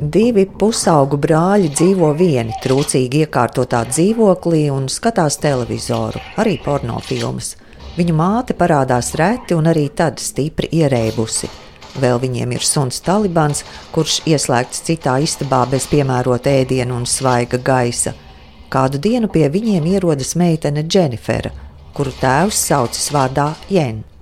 Divi pusaugu brāļi dzīvo vieni trūcīgi iekārtotā dzīvoklī un skatās televizoru, arī pornofilmas. Viņu māte parādās reti un arī tad stipri ierēbusi. Vēl viņiem ir suns Talibans, kurš ieslēgts citā istabā bez piemērota ēdiena un svaiga gaisa. Kādu dienu pie viņiem ierodas meitene Dženifera, kuru tēvs saucas vārdā Jēna.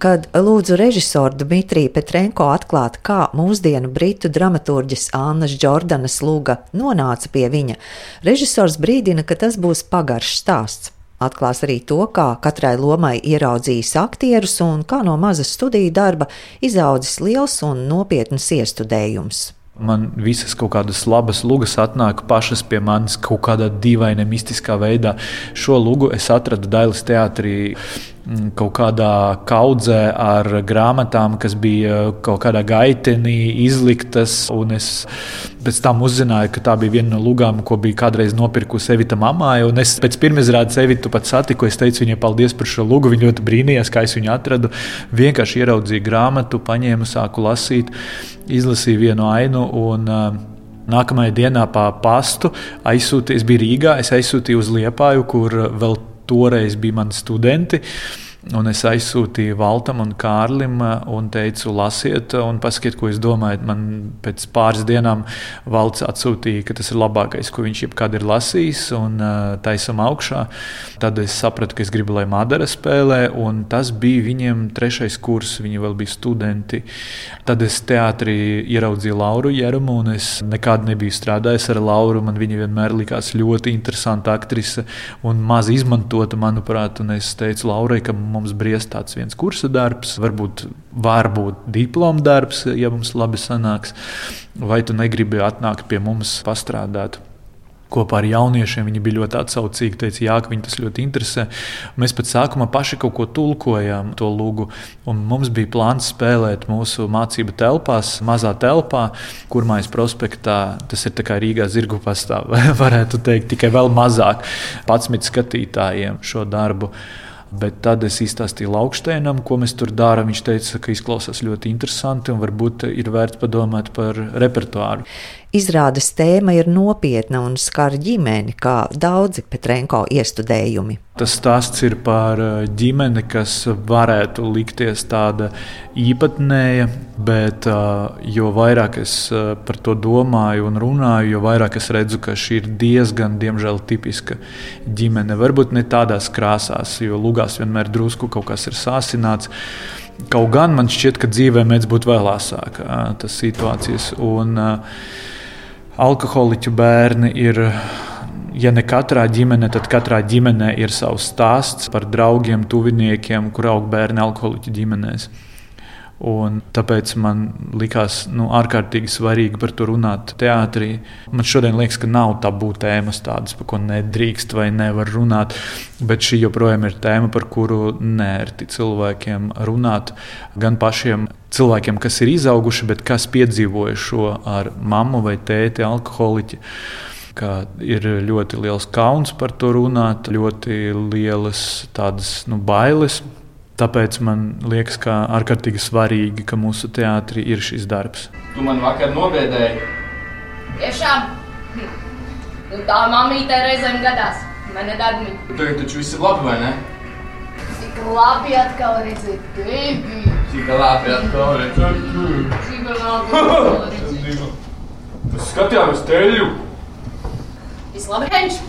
Kad lūdzu režisoru Dmitriju Petrenko atklāt, kā mūsdienu britu dramaturģis Annas Jordanas lūga nonāca pie viņa, režisors brīdina, ka tas būs pagaršs stāsts. Atklās arī to, kā katrai lomai ieraudzījis aktierus un kā no maza studiju darba izaudzis liels un nopietns iestudējums. Man visas kaut kādas labas lugas atnāk pašas pie manis kaut kādā dīvainā, mistiskā veidā. Šo lugu es atradu Dailas teātrī kaut kādā kaudzē ar grāmatām, kas bija kaut kādā gaitenī izliktas. Es pēc tam uzzināju, ka tā bija viena no lugām, ko bija kādreiz nopirkusi Evita mammai. Es pēc pirmizrādes Evitu pat satiku. Es teicu viņai paldies par šo lugu. Viņa ļoti brīnījās, kā es viņu atradu. Vienkārši ieraudzīju grāmatu, paņēmu, sāku lasīt, izlasīju vienu ainu. Un, uh, Nākamajā dienā pa pastu aizsūtīju, es biju Rīgā, es aizsūtīju uz Liepāju, kur vēl toreiz bija mani studenti. Un es aizsūtīju Valtam un Kārlim eh, un teicu, lasiet, un pasakiet, ko jūs domājat. Man pēc pāris dienām Valts atsūtīja, ka tas ir labākais, ko viņš jebkad ir lasījis, un uh, taisam augšā. Tad es sapratu, ka es gribu, lai Madara spēlē, un tas bija viņiem trešais kurs, viņi vēl bija studenti. Tad es teātrī ieraudzīju Lauru Jerumu, un es nekad nebiju strādājis ar Lauru. Man viņa vienmēr likās ļoti interesanta aktrise un maz izmantota, manuprāt, un es teicu Laurai, ka mums briest tāds viens kursa darbs, varbūt var būt diploma darbs, ja mums labi sanāks, vai tu negribi atnākt pie mums pastrādāt kopā ar jauniešiem. Viņi bija ļoti atsaucīgi, teica, jā, ka viņi tas ļoti interesē. Mēs pat sākumā paši kaut ko tulkojām, to lūgu. Mums bija plāns spēlēt mūsu mācību telpās, mazā telpā, kurmājas prospektā. Tas ir kā Rīgā zirgu pastāvā, varētu teikt, tikai vēl mazāk 11 skatītājiem šo darbu. Bet tad es izstāstīju Laukšteinam, ko mēs tur darām. Viņš teica, ka izklausās ļoti interesanti un varbūt ir vērts padomāt par repertuāru. Izrādes tēma ir nopietna un skar ģimeni, kā daudzi Petrenko iestudējumi. Tas stāsts ir par uh, ģimeni, kas varētu likties tāda īpatnēja, bet uh, jo vairāk es uh, par to domāju un runāju, jo vairāk es redzu, ka šī ir diezgan, diemžēl, tipiska ģimene. Varbūt ne tādās krāsās, jo lugās vienmēr drusku kaut kas ir sāsināts. Kaut gan man šķiet, ka dzīvē mēdz būt vēl asāk tas situācijas. Un, uh, alkoholiķu bērni ir. Ja ne katrā ģimenē, tad katrā ģimenē ir savs stāsts par draugiem, tuviniekiem, kur aug bērni alkoholiķu ģimenēs. Un tāpēc man likās nu, ārkārtīgi svarīgi par to runāt teātrī. Man šodien liekas, ka nav tabū tēmas tādas, par ko nedrīkst vai nevar runāt. Bet šī joprojām ir tēma, par kuru nērti cilvēkiem runāt. Gan pašiem cilvēkiem, kas ir izauguši, bet kas piedzīvoja šo ar mammu vai tēti, alkoholiķi ir ļoti liels kauns par to runāt, ļoti lielas tādas nu, bailes Tāpēc man liekas, ka ārkārtīgi svarīgi, ka mūsu teātrī ir šis darbs. Tu man vakar nobiedēji. Tiešām, nu, tā mamīte reizēm gadās. Man ir darbs. Tagad taču viss ir labi, vai ne? Cik labi atkal redzēt tevi. Cik labi atkal redzēt tevi. Cik labi atkal redzēt tevi. Es skatījos teļu. Viss labi, Henč.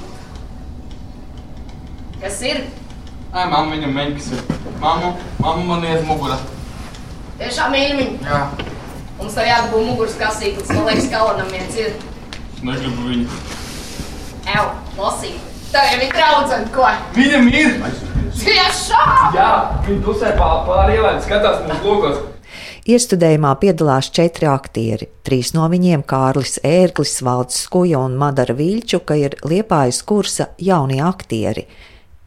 Kas ir? Ai, mamma viņam meņķis ir. Mamma, mamma man iet mugura. Tiešām mīļi viņu? Jā. Mums tev jādabū muguras kasīklis, man liekas, Kalanam viens ir. Negribu viņu. Ew, lasīt. Tev jau ir draudzene, ko? Viņam ir! Tiešām! Jā, viņa tusē pāri ielai, skatās mūsu logos. Iestudējumā piedalās četri aktieri. Trīs no viņiem - Kārlis Ērglis, Valds Skuja un Madara Viļčuka - ir Liepājas kursa jaunie aktieri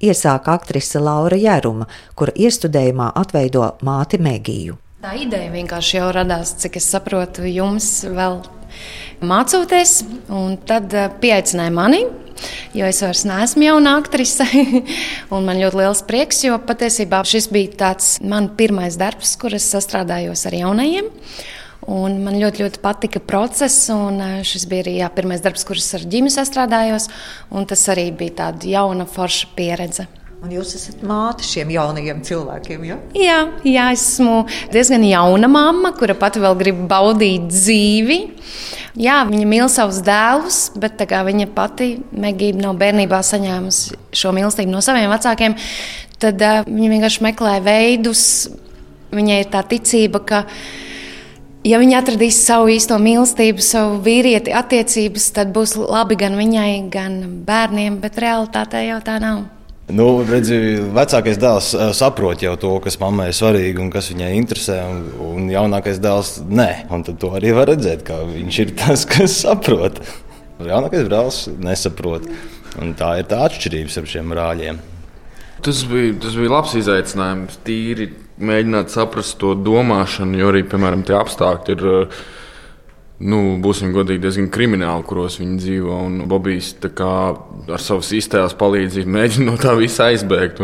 iesāka aktrise Laura Jēruma, kura iestudējumā atveido māti Megiju. Tā ideja vienkārši jau radās, cik es saprotu, jums vēl mācoties, un tad eh, pieaicināja mani. Jo es vairs neesmu jauna aktrise, un man ļoti liels prieks, jo patiesībā šis bija tāds mans pirmais darbs, kur es sastrādājos ar jaunajiem. Un man ļoti, ļoti patika process, un šis bija arī jā, pirmais darbs, kurus ar ģimeni sastrādājos. Tas arī bija tāda jauna, forša pieredze. Un jūs esat māte šiem jaunajiem cilvēkiem. Ja? Jā, jā, esmu diezgan jauna mamma, kura pati vēl grib baudīt dzīvi. Jā, viņa mīl savus dēlus, bet viņa pati Megija nav bērnībā saņēmusi šo mīlestību no saviem vecākiem. Tad uh, viņa vienkārši meklē veidus. Viņai ir tā ticība, ka ja viņa atradīs savu īsto mīlestību, savu vīrieti, attiecības, tad būs labi gan viņai, gan bērniem, bet realitātē jau tā nav. Nu, redzi, vecākais dēls eh, saprot jau to, kas mammai ir svarīgi un kas viņai interesē, un, un jaunākais dēls nē. Un tad to arī var redzēt, ka viņš ir tas, kas saprot. Jaunākais dēls nesaprot. Un tā ir tā atšķirība starp šiem brāļiem. Tas bija, tas bija labs izaicinājums. Tīri mēģināt saprast to domāšanu, jo arī, piemēram, tie apstākļi ir nu, būsim godīgi, diezgan krimināli, kuros viņi dzīvo. Bobijs ar savas iztēles palīdzību mēģina no tā visa aizbēgt.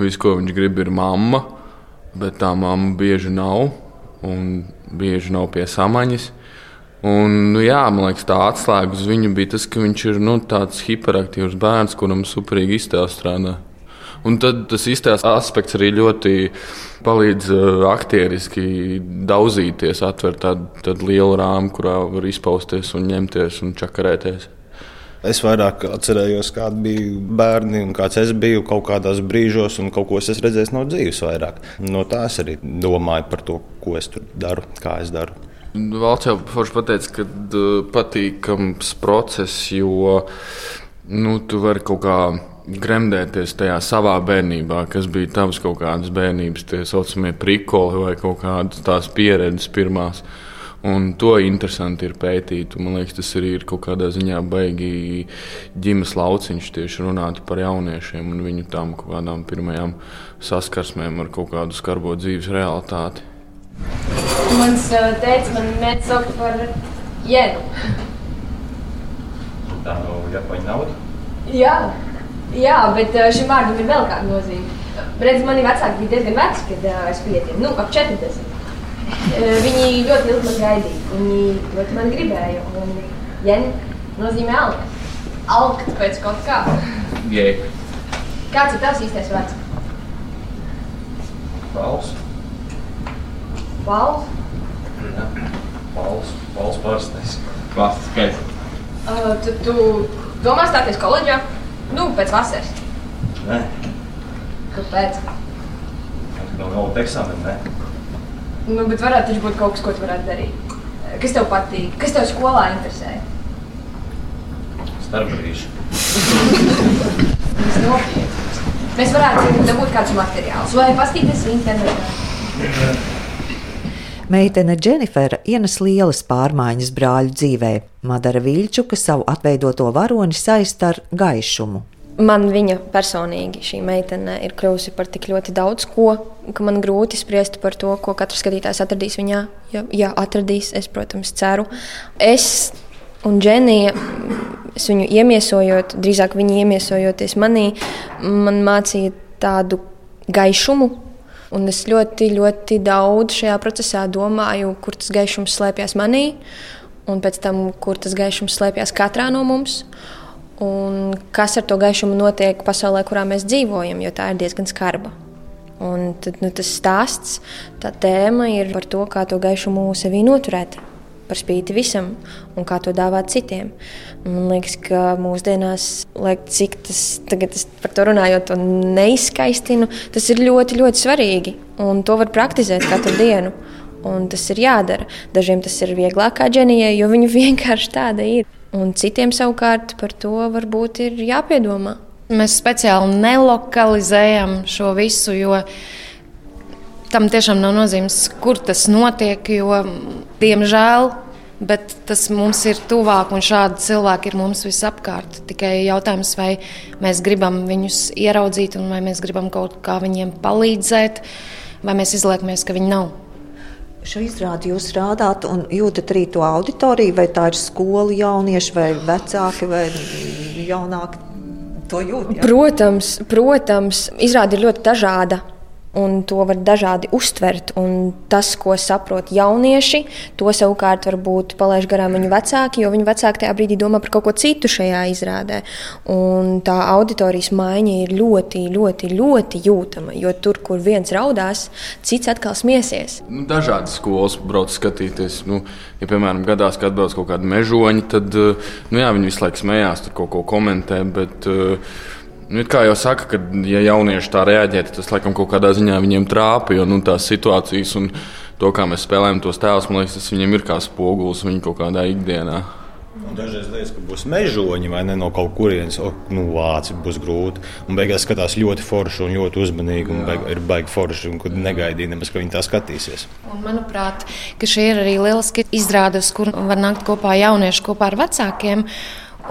Viss, ko viņš grib, ir mamma, bet tā mamma bieži nav un bieži nav pie samaņas. Un, nu, jā, man liekas, tā atslēga uz viņu bija tas, ka viņš ir nu, tāds hiperaktīvs bērns, kuram superīgi iztēle strādā. Un tad tas iztēles aspekts arī ļoti palīdz uh, aktieriski daudzīties, atvērt tādu, tādu lielu rāmu, kurā var izpausties un ņemties un čakarēties. Es vairāk atcerējos, kādi bija bērni un kāds es biju kaut kādos brīžos, un kaut ko es redzēju no dzīves vairāk. No tā es arī domāju par to, ko es tur daru, kā es daru. Valsts jau forši pateica, ka uh, patīkams process, jo nu, tu vari kaut kā gremdēties tajā savā bērnībā, kas bija tavs kaut kādas bērnības, tie saucamie prikoli vai kaut kādas tās pieredzes pirmās. Un to interesanti ir pētīt. Man liekas, tas arī ir kaut kādā ziņā baigi ģimenes lauciņš tieši runāt par jauniešiem un viņu tām kaut kādām pirmajām saskarsmēm ar kaut kādu skarbo dzīves realitāti. Mans teica, man mēģina saukt par jēnu. Tā nav japaņu nauda? Jā. Jā, bet eh, šim vārdam ir vēl kāda nozīme. Redz, mani vecāki bija diezgan veci, kad uh, es piedzimu, nu, ap 40. Uh, eh, viņi ļoti ilgi man gaidīja, viņi ļoti man gribēja, un jen nozīmē alkt. Alkt pēc kaut kā. Jē. Kāds ir tavs īstais vārds? Pauls. Pauls? Jā, Pauls. Pauls parastais. Klasiskais skaits. Uh, tu, tu domā stāties koledžā? Nu, pēc vasaras. Nē. Kāpēc? Nav vēl eksāmena, ne? Nu, bet varētu taču būt kaut kas, ko tu varētu darīt. Kas tev patīk? Kas tev skolā interesē? Starpbrīži. Tas nopietni. Mēs varētu dabūt kādus materiālus vai paskatīties internetā. Meitene Dženifera ienes lielas pārmaiņas brāļu dzīvē. Madara Viļčuka savu atveidoto varoni saista ar gaišumu. Man viņa personīgi šī meitene ir kļuvusi par tik ļoti daudz ko, ka man grūti spriest par to, ko katrs skatītājs atradīs viņā. Ja, ja atradīs, es, protams, ceru. Es un Dženija, es viņu iemiesojot, drīzāk viņa iemiesojoties manī, man mācīja tādu gaišumu, Un es ļoti, ļoti daudz šajā procesā domāju, kur tas gaišums slēpjas manī, un pēc tam, kur tas gaišums slēpjas katrā no mums. Un kas ar to gaišumu notiek pasaulē, kurā mēs dzīvojam, jo tā ir diezgan skarba. Un tad, nu, tas stāsts, tā tēma ir par to, kā to gaišumu sevī noturēt par spīti visam un kā to dāvāt citiem. Man liekas, ka mūsdienās, lai cik tas tagad es par to runājot, to neizskaistinu, tas ir ļoti, ļoti svarīgi. Un to var praktizēt katru dienu. Un tas ir jādara. Dažiem tas ir vieglāk kā ģenijai, jo viņi vienkārši tāda ir. Un citiem savukārt par to varbūt ir jāpiedomā. Mēs speciāli nelokalizējam šo visu, jo tam tiešām nav nozīmes, kur tas notiek. Jo, diemžēl, bet tas mums ir tuvāk, un šādi cilvēki ir mums visapkārt. Tikai jautājums, vai mēs gribam viņus ieraudzīt, un vai mēs gribam kaut kā viņiem palīdzēt, vai mēs izliekamies, ka viņi nav. Šo izrādi jūs rādāt un jūtat arī to auditoriju, vai tā ir skolu jaunieši, vai vecāki, vai jaunāki. To jūt, ja? Protams, protams, izrāde ir ļoti dažāda. Un to var dažādi uztvert. Tas, ko saprot jaunieši, to savukārt varbūt palaiž garām viņu vecāki, jo viņu vecāki tajā brīdī domā par kaut ko citu šajā izrādē. Un tā auditorijas maiņa ir ļoti, ļoti, ļoti jūtama, jo tur, kur viens raudās, cits atkal smiesies. Nu, dažādas skolas brauc skatīties. Nu, ja, piemēram, gadās, kad atbrauc kaut kādi mežoņi, tad nu, jā, viņi visu laiku smējās, tur kaut ko komentē. Bet, uh, Nu, kā jau saka, ka, ja jaunieši tā reaģē, tad tas laikam kaut kādā ziņā viņiem trāpa. Jo nu, tās situācijas un to, kā mēs spēlējam tos tēlus, man liekas, tas viņiem ir kā spogulis viņa kaut kādā ikdienā. Un dažreiz liekas, ka būs mežoņi vai ne no kaut kurienes, oh, nu, vāci būs grūti. Un beigās skatās ļoti forši un ļoti uzmanīgi. Un beig, ir baigi forši, un kad negaidīja nemaz, ka viņi tā skatīsies. Un, manuprāt, šī ir arī lieliski izrāde, uz kur var nākt kopā jaunieši kopā ar vecākiem.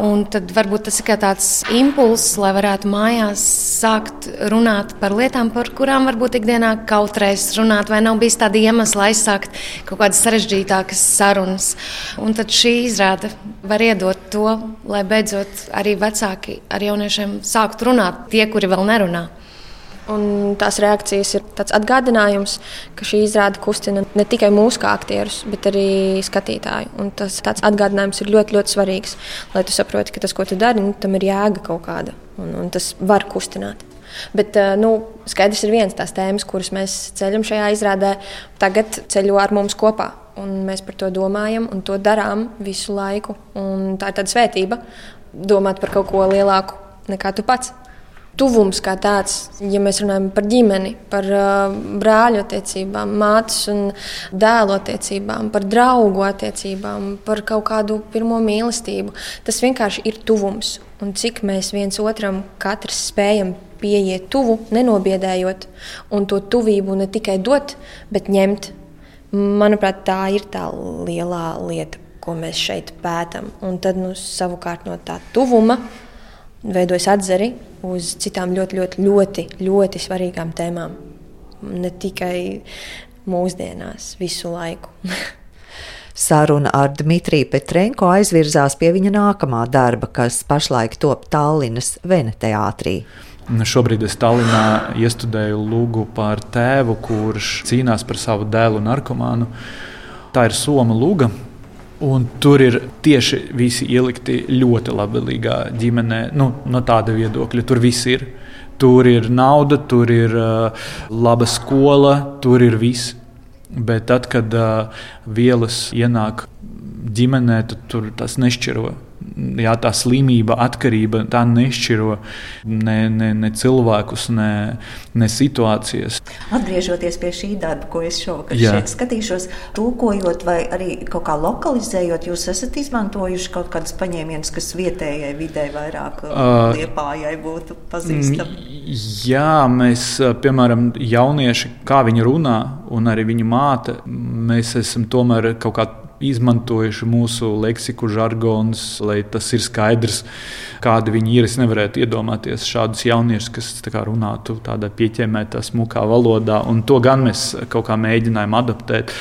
Un tad varbūt tas ir tāds impulss, lai varētu mājās sākt runāt par lietām, par kurām varbūt ikdienā kautrēs runāt, vai nav bijis tāda iemesla aizsākt kaut kādas sarežģītākas sarunas. Un tad šī izrāde var iedot to, lai beidzot arī vecāki ar jauniešiem sāktu runāt, tie, kuri vēl nerunā. Un tās reakcijas ir tāds atgādinājums, ka šī izrāde kustina ne tikai mūsu kā aktierus, bet arī skatītāju. Un tas atgādinājums ir ļoti, ļoti svarīgs, lai tu saproti, ka tas, ko tu dari, nu, tam ir jēga kaut kāda, un, un tas var kustināt. Bet eh, nu, skaidrs ir viens tās tēmas, kuras mēs ceļam šajā izrādē, tagad ceļo ar mums kopā. Un mēs par to domājam un to darām visu laiku. Un tā ir tāda svētība, domāt par kaut ko lielāku nekā tu pats tuvums kā tāds, ja mēs runājam par ģimeni, par uh, brāļu attiecībām, mātes un dēlu attiecībām, par draugu attiecībām, par kaut kādu pirmo mīlestību. Tas vienkārši ir tuvums. Un cik mēs viens otram katrs spējam pieiet tuvu, nenobiedējot, un to tuvību ne tikai dot, bet ņemt. Manuprāt, tā ir tā lielā lieta, ko mēs šeit pētām. Un tad nu, savukārt no tā tuvuma veidojas atzari uz citām ļoti, ļoti, ļoti, ļoti svarīgām tēmām. Ne tikai mūsdienās, visu laiku. Saruna ar Dmitriju Petrenko aizvirzās pie viņa nākamā darba, kas pašlaik top Tallinas Veneteātrī. Šobrīd es Tallinā iestudēju lūgu par tēvu, kurš cīnās par savu dēlu narkomānu. Tā ir Soma lūga, Un tur ir tieši visi ielikti ļoti labvēlīgā ģimenē, nu, no tāda viedokļa. Tur viss ir. Tur ir nauda, tur ir uh, laba skola, tur ir viss. Bet tad, kad uh, vielas ienāk ģimenē, tad tur tas nešķiro jā, tā slimība, atkarība, tā nešķiro ne, ne, ne cilvēkus, ne, ne situācijas. Atgriežoties pie šī darba, ko es šovakar jā. šeit skatīšos, tūkojot vai arī kaut kā lokalizējot, jūs esat izmantojuši kaut kādus paņēmienus, kas vietējai vidē vairāk uh, liepājai būtu pazīstami? Jā, mēs, piemēram, jaunieši, kā viņi runā, un arī viņa māte, mēs esam tomēr kaut kādā izmantojuši mūsu leksiku, žargonus, lai tas ir skaidrs, kādi viņi ir. Es nevarētu iedomāties šādus jauniešus, kas kā, runātu tādā pieķemētā, smukā valodā, un to gan mēs kaut kā mēģinājām adaptēt.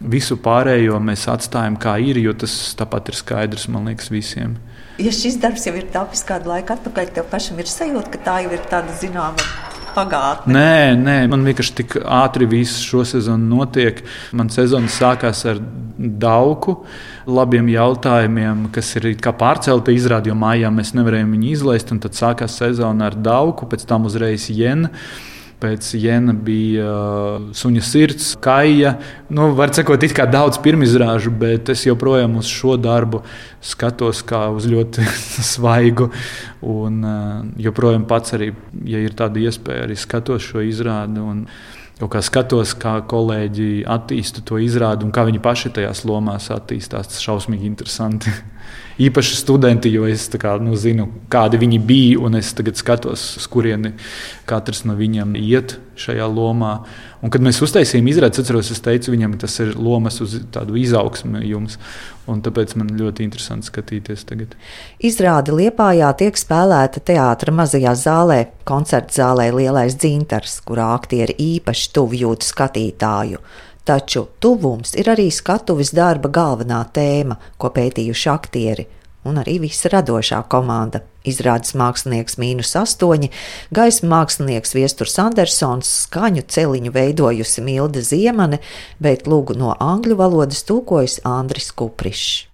Visu pārējo mēs atstājam kā ir, jo tas tāpat ir skaidrs, man liekas, visiem. Ja šis darbs jau ir tapis kādu laiku atpakaļ, tev pašam ir sajūta, ka tā jau ir tāda zināma pagātne. Nē, nē, man vienkārši tik ātri viss šo sezonu notiek. Man sezona sākās ar dauku, labiem jautājumiem, kas ir pārcelti izrādījumā, jo mājā mēs nevarējām viņu izlaist. Tad sākās sezona ar dauku, pēc tam uzreiz jēna. Pēc Jēna bija uh, suņa sirds, kaija. Nu, var sakot, it kā daudz pirmizrāžu, bet es joprojām uz šo darbu skatos kā uz ļoti svaigu. Un uh, joprojām pats arī, ja ir tāda iespēja, arī skatos šo izrādi. Un, Kaut kā skatos, kā kolēģi attīsta to izrādi un kā viņi paši tajās lomās attīstās. Tas šausmīgi interesanti. īpaši studenti, jo es kā, nu, zinu, kādi viņi bija, un es tagad skatos, uz kurieni katrs no viņiem iet šajā lomā. Un, kad mēs uztaisījām izrādi, atceros, es teicu viņam, tas ir lomas uz tādu izaugsmu jums. Un tāpēc man ļoti interesanti skatīties tagad. Izrāde Liepājā tiek spēlēta teātra mazajā zālē, koncerta zālē Lielais dzintars, kurā aktieri īpaši tuvu jūt skatītāju. Taču tuvums ir arī skatuves darba galvenā tēma, ko pētījuši aktieri. un arī visa radošā komanda. Izrādes mākslinieks mīnus astoņi, gaismas mākslinieks Viesturs Andersons, skaņu celiņu veidojusi Milda Ziemane, bet lūgu no angļu valodas tūkojas Andris Kuprišs.